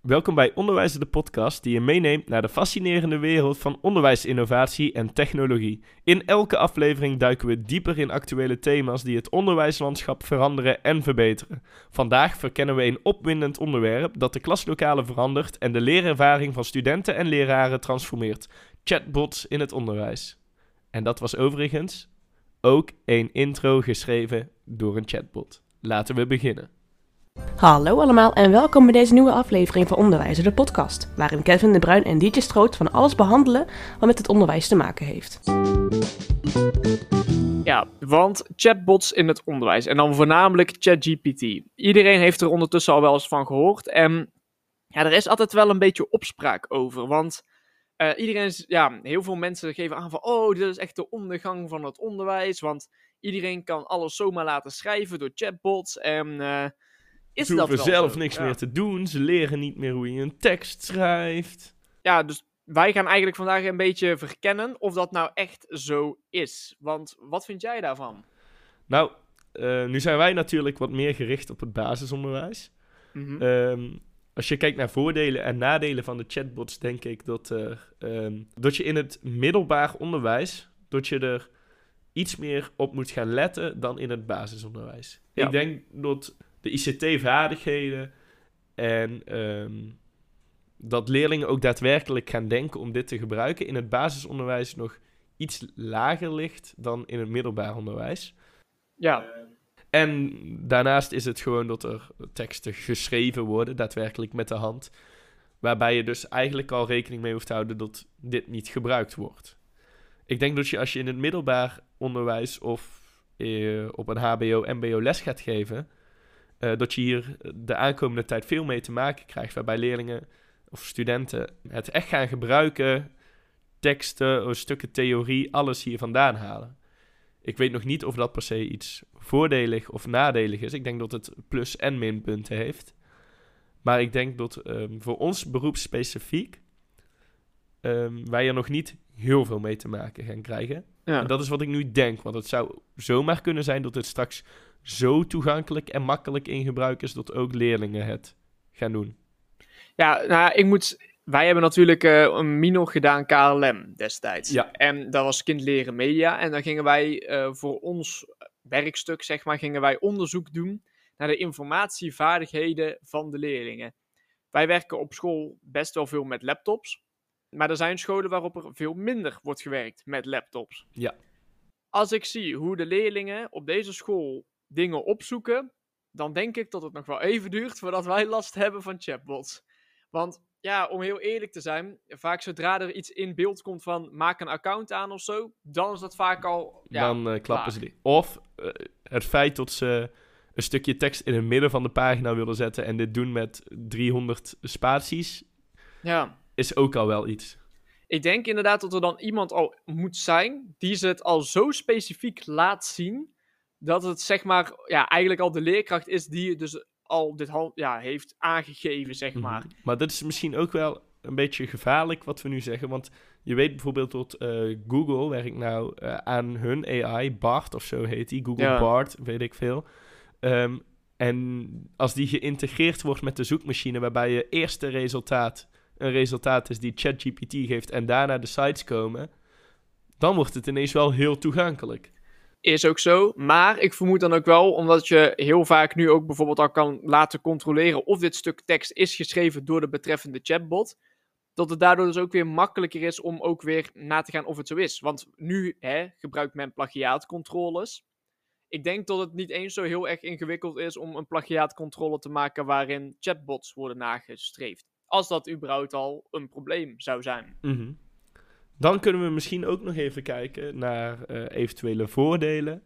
Welkom bij Onderwijzer de podcast die je meeneemt naar de fascinerende wereld van onderwijsinnovatie en technologie. In elke aflevering duiken we dieper in actuele thema's die het onderwijslandschap veranderen en verbeteren. Vandaag verkennen we een opwindend onderwerp dat de klaslokalen verandert en de leerervaring van studenten en leraren transformeert. Chatbots in het onderwijs. En dat was overigens ook een intro geschreven door een chatbot. Laten we beginnen. Hallo allemaal en welkom bij deze nieuwe aflevering van Onderwijzer de podcast, waarin Kevin de Bruin en DJ Stroot van alles behandelen wat met het onderwijs te maken heeft. Ja, want chatbots in het onderwijs en dan voornamelijk ChatGPT. Iedereen heeft er ondertussen al wel eens van gehoord en ja, er is altijd wel een beetje opspraak over, want uh, iedereen ja, heel veel mensen geven aan van, oh, dit is echt de ondergang van het onderwijs, want iedereen kan alles zomaar laten schrijven door chatbots en... Uh, is Ze dat hoeven wel zelf zo? niks Ja. meer te doen. Ze leren niet meer hoe je een tekst schrijft. Ja, dus wij gaan eigenlijk vandaag een beetje verkennen of dat nou echt zo is. Want wat vind jij daarvan? Nou, eh, nu zijn wij natuurlijk wat meer gericht op het basisonderwijs. Mhm. Ehm, als je kijkt naar voordelen en nadelen van de chatbots, denk ik dat, ehm, dat je in het middelbaar onderwijs dat je er iets meer op moet gaan letten dan in het basisonderwijs. Ja. Ik denk dat de ICT-vaardigheden en ehm, dat leerlingen ook daadwerkelijk gaan denken om dit te gebruiken in het basisonderwijs nog iets lager ligt dan in het middelbaar onderwijs. ja, En daarnaast is het gewoon dat er teksten geschreven worden, daadwerkelijk met de hand. Waarbij je dus eigenlijk al rekening mee hoeft te houden dat dit niet gebruikt wordt. Ik denk dat je als je in het middelbaar onderwijs of eh, op een HBO, MBO les gaat geven, eh, dat je hier de aankomende tijd veel mee te maken krijgt. Waarbij leerlingen of studenten het echt gaan gebruiken, teksten, stukken theorie, alles hier vandaan halen. Ik weet nog niet of dat per se iets voordelig of nadelig is. Ik denk dat het plus- en minpunten heeft. Maar ik denk dat ehm, voor ons beroep specifiek ehm, wij er nog niet heel veel mee te maken gaan krijgen. ja. En dat is wat ik nu denk. Want het zou zomaar kunnen zijn dat het straks zo toegankelijk en makkelijk in gebruik is dat ook leerlingen het gaan doen. Ja, nou, ik moet. Wij hebben natuurlijk eh, een minor gedaan KLM destijds. Ja. En dat was kind leren media. En dan gingen wij eh, voor ons werkstuk, zeg maar, gingen wij onderzoek doen naar de informatievaardigheden van de leerlingen. Wij werken op school best wel veel met laptops. Maar er zijn scholen waarop er veel minder wordt gewerkt met laptops. Ja. Als ik zie hoe de leerlingen op deze school dingen opzoeken, dan denk ik dat het nog wel even duurt voordat wij last hebben van chatbots. Want ja, om heel eerlijk te zijn, vaak zodra er iets in beeld komt van maak een account aan of zo, dan is dat vaak al. Ja, dan eh, klappen ze die. Of eh, het feit dat ze een stukje tekst in het midden van de pagina willen zetten en dit doen met 300 spaties, ja. Is ook al wel iets. Ik denk inderdaad dat er dan iemand al moet zijn die ze het al zo specifiek laat zien, dat het zeg maar ja, eigenlijk al de leerkracht is die dus al dit hand, ja, heeft aangegeven, zeg maar. Mhm. Maar dat is misschien ook wel een beetje gevaarlijk wat we nu zeggen. Want je weet bijvoorbeeld dat eh, Google werkt nou eh, aan hun AI, BART of zo heet die. Google Ja. BART, weet ik veel. Ehm, en als die geïntegreerd wordt met de zoekmachine, waarbij je eerste resultaat een resultaat is die ChatGPT geeft en daarna de sites komen, dan wordt het ineens wel heel toegankelijk. Is ook zo, maar ik vermoed dan ook wel, omdat je heel vaak nu ook bijvoorbeeld al kan laten controleren of dit stuk tekst is geschreven door de betreffende chatbot, dat het daardoor dus ook weer makkelijker is om ook weer na te gaan of het zo is. Want nu hè, gebruikt men plagiaatcontroles. Ik denk dat het niet eens zo heel erg ingewikkeld is om een plagiaatcontrole te maken waarin chatbots worden nagestreefd. Als dat überhaupt al een probleem zou zijn. Mhm. Dan kunnen we misschien ook nog even kijken naar eh, eventuele voordelen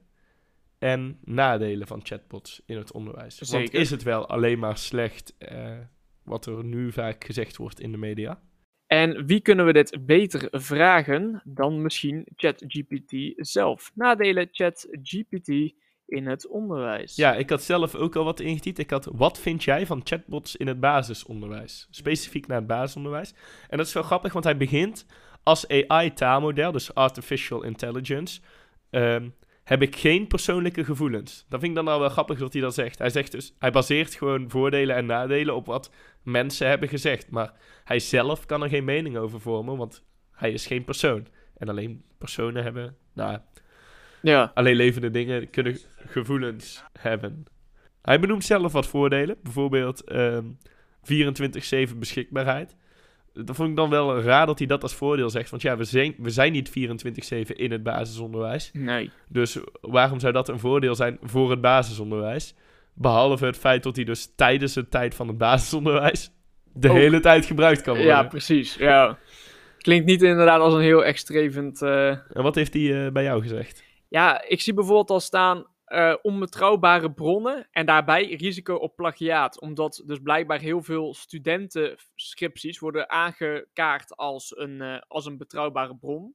en nadelen van chatbots in het onderwijs. Want Zeker. is het wel alleen maar slecht eh, wat er nu vaak gezegd wordt in de media? En wie kunnen we dit beter vragen dan misschien ChatGPT zelf? Nadelen ChatGPT in het onderwijs. Ja, ik had zelf ook al wat ingetypt. Ik had, wat vind jij van chatbots in het basisonderwijs? Specifiek naar het basisonderwijs. En dat is wel grappig, want hij begint als AI-taalmodel, dus Artificial Intelligence. ehm, heb ik geen persoonlijke gevoelens. Dat vind ik dan al wel grappig dat hij dat zegt. Hij zegt dus, hij baseert gewoon voordelen en nadelen op wat mensen hebben gezegd. Maar hij zelf kan er geen mening over vormen, want hij is geen persoon. En alleen personen hebben, nou, Ja. alleen levende dingen kunnen gevoelens hebben. Hij benoemt zelf wat voordelen, bijvoorbeeld ehm 24-7 beschikbaarheid. Dat vond ik dan wel raar dat hij dat als voordeel zegt, want ja, we zijn, we zijn niet 24-7 in het basisonderwijs. Nee. Dus waarom zou dat een voordeel zijn voor het basisonderwijs? Behalve het feit dat hij dus tijdens de tijd van het basisonderwijs de hele tijd gebruikt kan worden. Ja, precies. Ja. Klinkt niet inderdaad als een heel extrevend... eh, En wat heeft hij eh, bij jou gezegd? Ja, ik zie bijvoorbeeld al staan eh, onbetrouwbare bronnen en daarbij risico op plagiaat. Omdat dus blijkbaar heel veel studentenscripties worden aangekaart als een, eh, als een betrouwbare bron.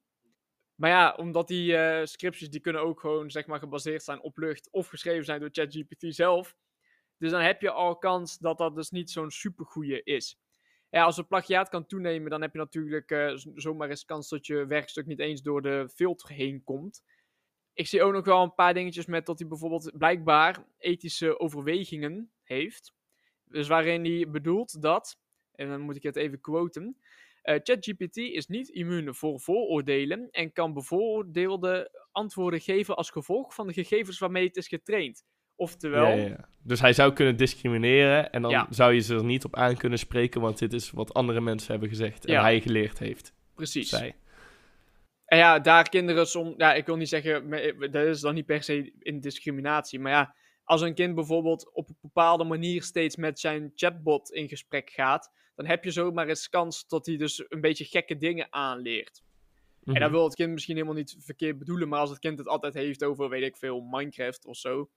Maar ja, omdat die eh, scripties die kunnen ook gewoon zeg maar gebaseerd zijn op lucht of geschreven zijn door ChatGPT zelf. Dus dan heb je al kans dat dat dus niet zo'n supergoeie is. Ja, als het plagiaat kan toenemen, dan heb je natuurlijk zomaar eens kans dat je werkstuk niet eens door de filter heen komt. Ik zie ook nog wel een paar dingetjes met dat hij bijvoorbeeld blijkbaar ethische overwegingen heeft. Dus waarin hij bedoelt dat, en dan moet ik het even quoten. eh, ChatGPT is niet immuun voor vooroordelen en kan bevoordeelde antwoorden geven als gevolg van de gegevens waarmee het is getraind. Oftewel, Ja, ja. Dus hij zou kunnen discrimineren en dan Ja. zou je ze er niet op aan kunnen spreken, want dit is wat andere mensen hebben gezegd en hij geleerd heeft. precies. Zij. En ja, daar kinderen soms. Ja, ik wil niet zeggen. me- Dat is dan niet per se in discriminatie. Maar ja, als een kind bijvoorbeeld op een bepaalde manier steeds met zijn chatbot in gesprek gaat. dan heb je zomaar eens kans dat hij dus een beetje gekke dingen aanleert. En Mhm. dan wil het kind misschien helemaal niet verkeerd bedoelen. maar als het kind het altijd heeft over, weet ik veel, Minecraft of zo.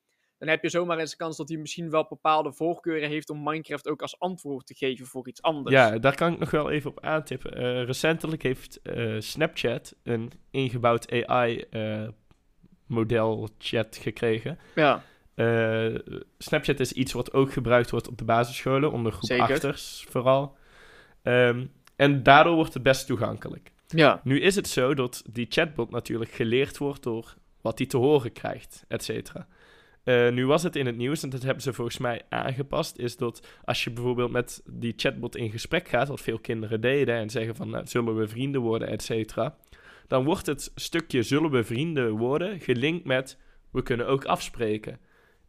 Dan heb je zomaar eens kans dat hij misschien wel bepaalde voorkeuren heeft om Minecraft ook als antwoord te geven voor iets anders. Ja, daar kan ik nog wel even op aantippen. Eh, recentelijk heeft eh, Snapchat een ingebouwd AI-model chat gekregen. ja. Eh, Snapchat is iets wat ook gebruikt wordt op de basisscholen, onder groep Zeker. achters vooral. Ehm, en daardoor wordt het best toegankelijk. ja. Nu is het zo dat die chatbot natuurlijk geleerd wordt door wat hij te horen krijgt, et cetera. Eh, nu was het in het nieuws, en dat hebben ze volgens mij aangepast, is dat als je bijvoorbeeld met die chatbot in gesprek gaat, wat veel kinderen deden, en zeggen van, nou, zullen we vrienden worden, et cetera, dan wordt het stukje zullen we vrienden worden gelinkt met, we kunnen ook afspreken.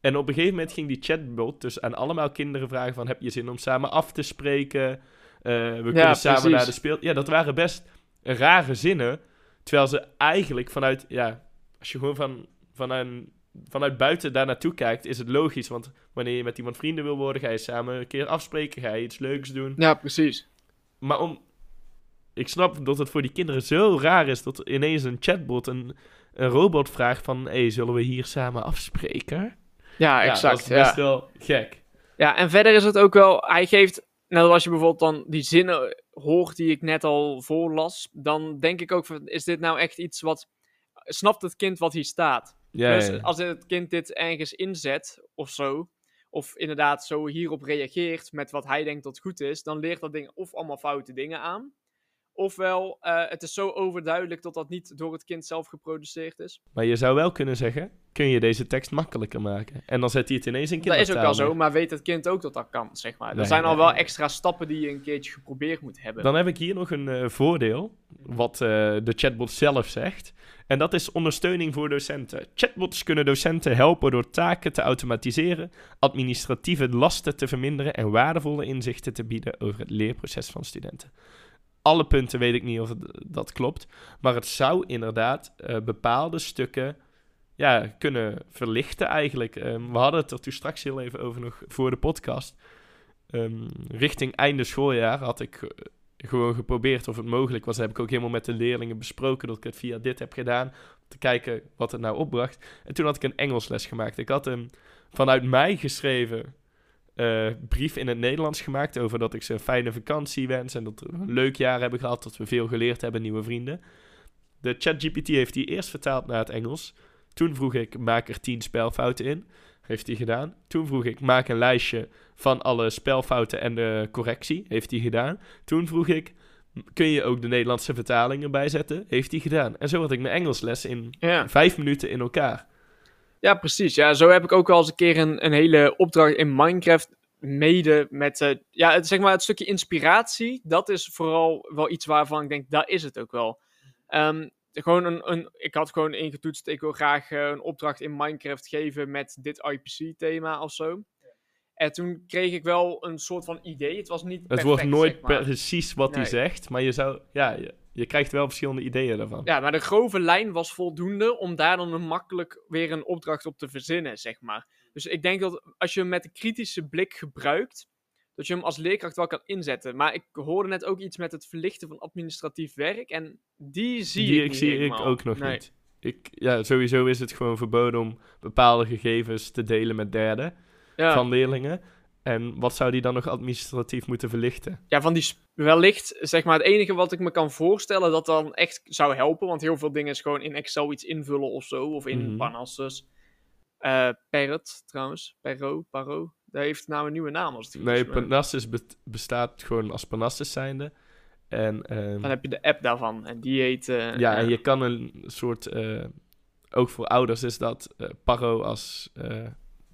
En op een gegeven moment ging die chatbot dus aan allemaal kinderen vragen van, heb je zin om samen af te spreken? Eh, we kunnen samen naar de speel... Ja, dat waren best rare zinnen, terwijl ze eigenlijk vanuit, ja, als je gewoon van, van een, vanuit buiten daar naartoe kijkt, is het logisch. Want wanneer je met iemand vrienden wil worden, ga je samen een keer afspreken, ga je iets leuks doen. ja, precies. Maar om... Ik snap dat het voor die kinderen zo raar is dat ineens een chatbot een, een robot vraagt van... Hé, hey, zullen we hier samen afspreken? Ja, Ja, exact. dat is best ja. wel gek. Ja, en verder is het ook wel, hij geeft, nou als je bijvoorbeeld dan die zinnen hoort die ik net al voorlas, dan denk ik ook van, is dit nou echt iets wat, snapt het kind wat hier staat? Ja, dus als het kind dit ergens inzet of zo, of inderdaad zo hierop reageert met wat hij denkt dat goed is, dan leert dat ding of allemaal foute dingen aan, ofwel eh, het is zo overduidelijk dat dat niet door het kind zelf geproduceerd is. Maar je zou wel kunnen zeggen, kun je deze tekst makkelijker maken? En dan zet hij het ineens in Dat is ook kindertaal wel zo, maar weet het kind ook dat dat kan, zeg maar. Er Nee, zijn al wel nee. extra stappen die je een keertje geprobeerd moet hebben. Dan heb ik hier nog een eh, voordeel, wat eh, de chatbot zelf zegt. En dat is ondersteuning voor docenten. Chatbots kunnen docenten helpen door taken te automatiseren, administratieve lasten te verminderen en waardevolle inzichten te bieden over het leerproces van studenten. Alle punten weet ik niet of dat klopt, maar het zou inderdaad eh, bepaalde stukken ja, kunnen verlichten eigenlijk. Ehm, we hadden het er toen straks heel even over nog voor de podcast. Ehm, richting einde schooljaar had ik eh, gewoon geprobeerd of het mogelijk was. Heb ik ook helemaal met de leerlingen besproken dat ik het via dit heb gedaan. Om te kijken wat het nou opbracht. En toen had ik een Engelsles gemaakt. Ik had een vanuit mij geschreven eh, brief in het Nederlands gemaakt over dat ik ze een fijne vakantie wens en dat we een leuk jaar hebben gehad, dat we veel geleerd hebben, nieuwe vrienden. De ChatGPT heeft die eerst vertaald naar het Engels. Toen vroeg ik, maak er tien spelfouten in. Heeft hij gedaan. Toen vroeg ik, maak een lijstje van alle spelfouten en de correctie. Heeft hij gedaan. Toen vroeg ik, kun je ook de Nederlandse vertalingen bijzetten? Heeft hij gedaan. En zo had ik mijn Engelsles in Ja. vijf minuten in elkaar. Ja, precies. Ja, zo heb ik ook wel eens een keer een, een hele opdracht in Minecraft mede met, eh, ja, het, zeg maar het stukje inspiratie, dat is vooral wel iets waarvan ik denk, dat is het ook wel. Ehm, gewoon een, een, ik had gewoon ingetoetst, ik wil graag eh, een opdracht in Minecraft geven met dit IPC-thema of zo. En toen kreeg ik wel een soort van idee. Het was niet Het perfect, wordt nooit zeg maar. precies wat hij zegt, maar je zou, ja, je, je krijgt wel verschillende ideeën daarvan. Ja, maar de grove lijn was voldoende om daar dan een makkelijk weer een opdracht op te verzinnen, zeg maar. Dus ik denk dat als je hem met een kritische blik gebruikt, dat je hem als leerkracht wel kan inzetten. Maar ik hoorde net ook iets met het verlichten van administratief werk en die zie Die ik niet zie ik ook nog Nee. niet. Ik, ja, sowieso is het gewoon verboden om bepaalde gegevens te delen met derden Ja. van leerlingen. En wat zou die dan nog administratief moeten verlichten? ja, van die wellicht, zeg maar, het enige wat ik me kan voorstellen dat dan echt zou helpen, want heel veel dingen is gewoon in Excel iets invullen of zo, of in Mhm. Parnassus. Eh Parrot, trouwens. Perro, Paro. Dat heeft nou een nieuwe naam als het Nee, be- bestaat gewoon als Parnassus zijnde. En, ehm, Dan heb je de app daarvan en die heet... eh, ja, en je kan een soort, eh, ook voor ouders is dat Paro als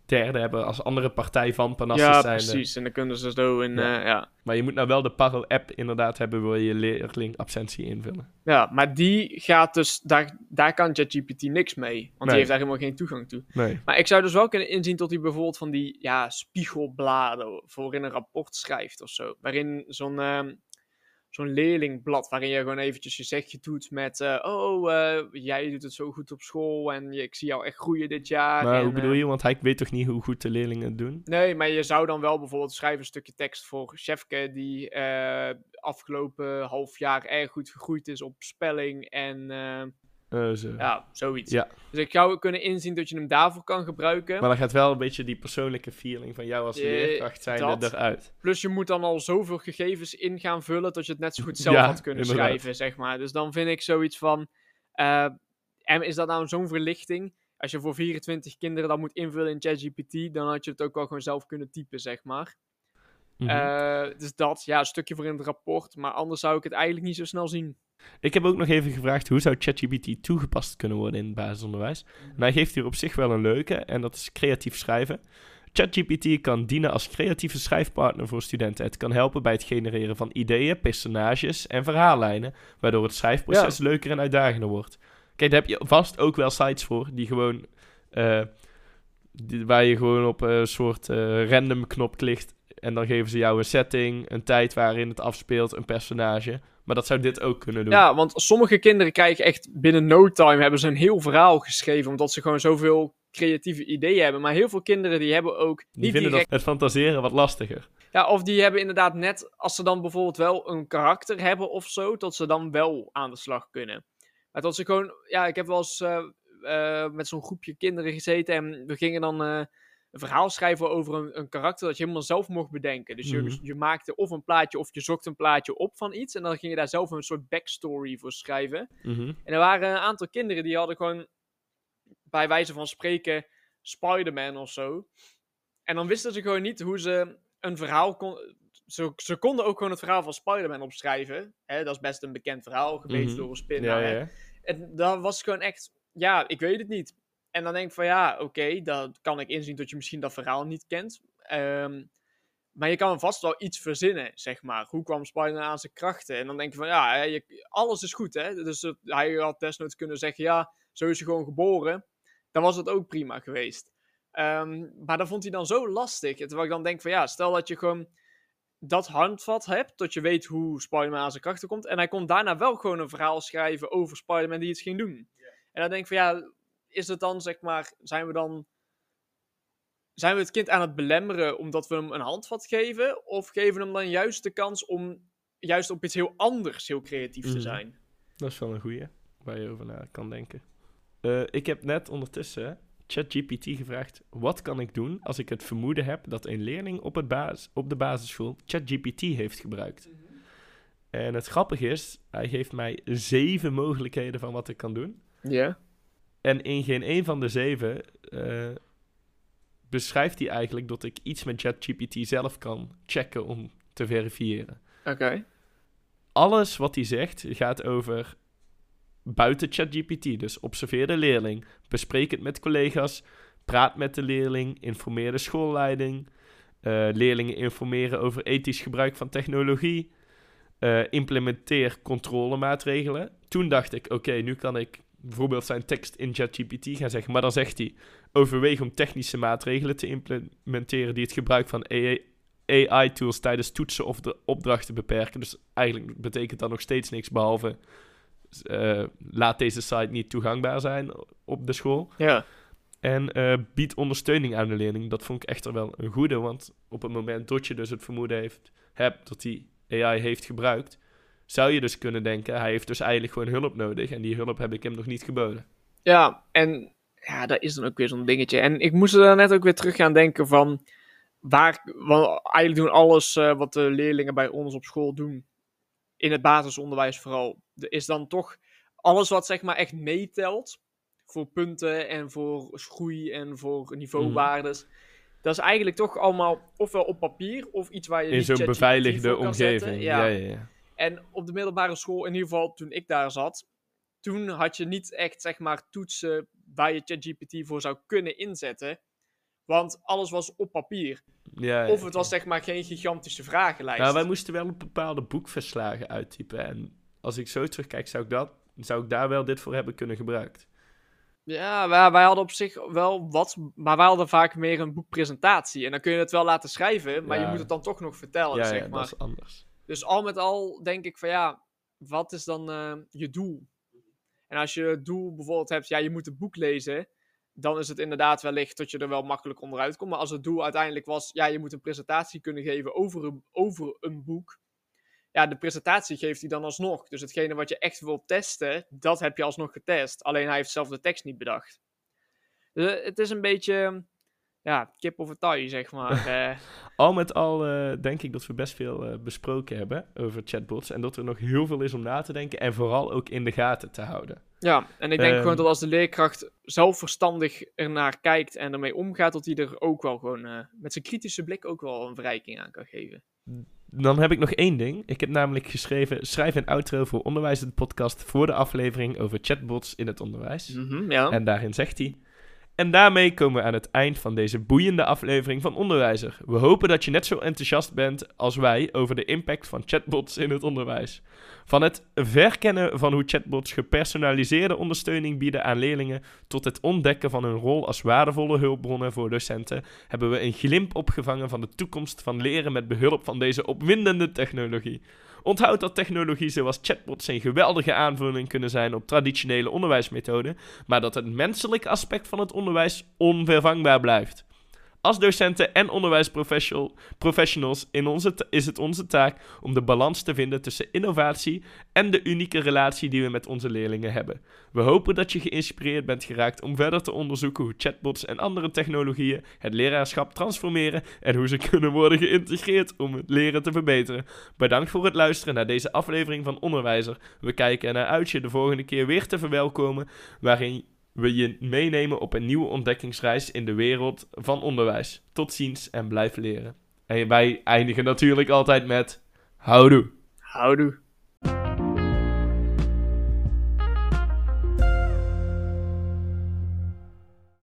derde hebben, als andere partij van Parnassus Ja, zijnde. precies. En dan kunnen ze zo in... Ja. Ja. ja. Maar je moet nou wel de Paro-app inderdaad hebben, wil je je leerling absentie invullen. ja, maar die gaat dus... Daar, daar kan ChatGPT niks mee. Want Nee. die heeft daar helemaal geen toegang toe. Nee. Maar ik zou dus wel kunnen inzien tot hij bijvoorbeeld van die ja, spiegelbladen voor in een rapport schrijft of zo. Waarin zo'n ehm, zo'n leerlingblad waarin je gewoon eventjes je zegje doet met... eh, oh, eh, jij doet het zo goed op school en je, ik zie jou echt groeien dit jaar. Maar en, hoe bedoel eh, je? Want hij weet toch niet hoe goed de leerlingen het doen? Nee, maar je zou dan wel bijvoorbeeld schrijven een stukje tekst voor Chefke, die eh, afgelopen half jaar erg goed gegroeid is op spelling en eh, zo. ja, zoiets. Ja. Dus ik zou kunnen inzien dat je hem daarvoor kan gebruiken. Maar dan gaat wel een beetje die persoonlijke feeling van jou als Eh, leerkracht zijn eruit. Plus je moet dan al zoveel gegevens in gaan vullen dat je het net zo goed zelf Ja, had kunnen inderdaad. schrijven, zeg maar. Dus dan vind ik zoiets van, eh, en is dat nou zo'n verlichting? Als je voor 24 kinderen dat moet invullen in ChatGPT, dan had je het ook wel gewoon zelf kunnen typen, zeg maar. Mhm. Dus dat, ja, een stukje voor in het rapport. Maar anders zou ik het eigenlijk niet zo snel zien. Ik heb ook nog even gevraagd hoe zou ChatGPT toegepast kunnen worden in het basisonderwijs. En hij geeft hier op zich wel een leuke en dat is creatief schrijven. ChatGPT kan dienen als creatieve schrijfpartner voor studenten. Het kan helpen bij het genereren van ideeën, personages en verhaallijnen, waardoor het schrijfproces leuker en uitdagender wordt. Kijk, daar heb je vast ook wel sites voor die gewoon, eh, die- waar je gewoon op een soort eh, random knop klikt en dan geven ze jou een setting, een tijd waarin het afspeelt, een personage. Maar dat zou dit ook kunnen doen. Ja, want sommige kinderen krijgen echt binnen no time hebben ze een heel verhaal geschreven. Omdat ze gewoon zoveel creatieve ideeën hebben. Maar heel veel kinderen die hebben ook Die niet vinden direct... dat het fantaseren wat lastiger. Ja, of die hebben inderdaad net, als ze dan bijvoorbeeld wel een karakter hebben of zo, dat ze dan wel aan de slag kunnen. Maar dat ze gewoon, ja, ik heb wel eens eh, eh, met zo'n groepje kinderen gezeten en we gingen dan eh, een verhaal schrijven over een, een karakter dat je helemaal zelf mocht bedenken. Dus je, Mhm. je maakte of een plaatje of je zocht een plaatje op van iets en dan ging je daar zelf een soort backstory voor schrijven. Mhm. En er waren een aantal kinderen die hadden gewoon, bij wijze van spreken, Spider-Man of zo. En dan wisten ze gewoon niet hoe ze een verhaal kon. Ze, ze konden ook gewoon het verhaal van Spider-Man opschrijven. Hè, dat is best een bekend verhaal, gebeten Mhm. door een spin. Ja, nou, ja. En dat was gewoon echt, ja, ik weet het niet. En dan denk ik van ja, oké, dat kan ik inzien dat je misschien dat verhaal niet kent. Ehm, maar je kan vast wel iets verzinnen, zeg maar. Hoe kwam Spider-Man aan zijn krachten? En dan denk je van ja, je, alles is goed, hè. Dus hij had desnoods kunnen zeggen ja, zo is hij gewoon geboren. Dan was het ook prima geweest. Ehm, maar dat vond hij dan zo lastig. Terwijl ik dan denk van ja, stel dat je gewoon dat handvat hebt, dat je weet hoe Spider-Man aan zijn krachten komt. En hij kon daarna wel gewoon een verhaal schrijven over Spider-Man die iets ging doen. En dan denk ik van ja, is het dan zeg maar, zijn we dan, zijn we het kind aan het belemmeren omdat we hem een handvat geven? Of geven we hem dan juist de kans om juist op iets heel anders heel creatief te Mhm. zijn? Dat is wel een goeie waar je over na kan denken. Eh, ik heb net ondertussen ChatGPT gevraagd: wat kan ik doen als ik het vermoeden heb dat een leerling op, het basis, op de basisschool ChatGPT heeft gebruikt? En het grappige is, hij geeft mij zeven mogelijkheden van wat ik kan doen. Ja. En in geen een van de zeven eh, beschrijft hij eigenlijk dat ik iets met ChatGPT zelf kan checken om te verifiëren. Oké. Alles wat hij zegt gaat over buiten ChatGPT. Dus observeer de leerling, bespreek het met collega's, praat met de leerling, informeer de schoolleiding, Eh, leerlingen informeren over ethisch gebruik van technologie. Eh, implementeer controlemaatregelen. Toen dacht ik, oké, nu kan ik bijvoorbeeld zijn tekst in ChatGPT gaan zeggen. Maar dan zegt hij, overweeg om technische maatregelen te implementeren die het gebruik van AI-tools tijdens toetsen of de opdrachten beperken. Dus eigenlijk betekent dat nog steeds niks behalve uh, laat deze site niet toegankbaar zijn op de school. Ja. En uh, biedt ondersteuning aan de leerling. Dat vond ik echter wel een goede, want op het moment dat je dus het vermoeden heeft, hebt dat hij AI heeft gebruikt, zou je dus kunnen denken, hij heeft dus eigenlijk gewoon hulp nodig en die hulp heb ik hem nog niet geboden. Ja, en ja, dat is dan ook weer zo'n dingetje. En ik moest er net ook weer terug gaan denken van, waar, want eigenlijk doen alles uh, wat de leerlingen bij ons op school doen, in het basisonderwijs vooral, is dan toch alles wat zeg maar echt meetelt voor punten en voor groei en voor niveauwaardes. Mm. Dat is eigenlijk toch allemaal ofwel op papier of iets waar je in zo'n beveiligde omgeving. Ja. Ja, ja, En op de middelbare school, in ieder geval toen ik daar zat, toen had je niet echt zeg maar toetsen waar je ChatGPT voor zou kunnen inzetten. Want alles was op papier. Ja, of het was zeg maar geen gigantische vragenlijst. Nou, wij moesten wel bepaalde boekverslagen uittypen. En als ik zo terugkijk, zou ik, dat, zou ik daar wel dit voor hebben kunnen gebruikt. Ja, wij, wij, hadden op zich wel wat, maar wij hadden vaak meer een boekpresentatie. En dan kun je het wel laten schrijven, maar je moet het dan toch nog vertellen, zeg ja, maar. dat is anders. Dus al met al denk ik van ja, wat is dan uh, je doel? En als je het doel bijvoorbeeld hebt, ja, je moet een boek lezen, dan is het inderdaad wellicht dat je er wel makkelijk onderuit komt. Maar als het doel uiteindelijk was, ja, je moet een presentatie kunnen geven over een, over een boek, ja, de presentatie geeft hij dan alsnog. Dus hetgene wat je echt wil testen, dat heb je alsnog getest. Alleen hij heeft zelf de tekst niet bedacht. Dus eh, het is een beetje, ja, kip of het taai, zeg maar. Eh. al met al uh, denk ik dat we best veel uh, besproken hebben over chatbots. En dat er nog heel veel is om na te denken en vooral ook in de gaten te houden. Ja, en ik denk Um, gewoon dat als de leerkracht zelf verstandig ernaar kijkt en ermee omgaat, dat hij er ook wel gewoon uh, met zijn kritische blik ook wel een verrijking aan kan geven. Dan heb ik nog één ding. Ik heb namelijk geschreven: schrijf een outro voor Onderwijs de podcast voor de aflevering over chatbots in het onderwijs. Mm -hmm, ja. En daarin zegt hij. En daarmee komen we aan het eind van deze boeiende aflevering van Onderwijzer. We hopen dat je net zo enthousiast bent als wij over de impact van chatbots in het onderwijs. Van het verkennen van hoe chatbots gepersonaliseerde ondersteuning bieden aan leerlingen tot het ontdekken van hun rol als waardevolle hulpbronnen voor docenten, hebben we een glimp opgevangen van de toekomst van leren met behulp van deze opwindende technologie. Onthoud dat technologie zoals chatbots een geweldige aanvulling kunnen zijn op traditionele onderwijsmethoden, maar dat het menselijke aspect van het onderwijs onvervangbaar blijft. Als docenten en onderwijsprofessionals in onze is het onze taak om de balans te vinden tussen innovatie en de unieke relatie die we met onze leerlingen hebben. We hopen dat je geïnspireerd bent geraakt om verder te onderzoeken hoe chatbots en andere technologieën het leraarschap transformeren en hoe ze kunnen worden geïntegreerd om het leren te verbeteren. Bedankt voor het luisteren naar deze aflevering van Onderwijzer. We kijken ernaar uit je de volgende keer weer te verwelkomen, waarin we je meenemen op een nieuwe ontdekkingsreis in de wereld van onderwijs. Tot ziens en blijf leren. En wij eindigen natuurlijk altijd met houdoe. Houdoe.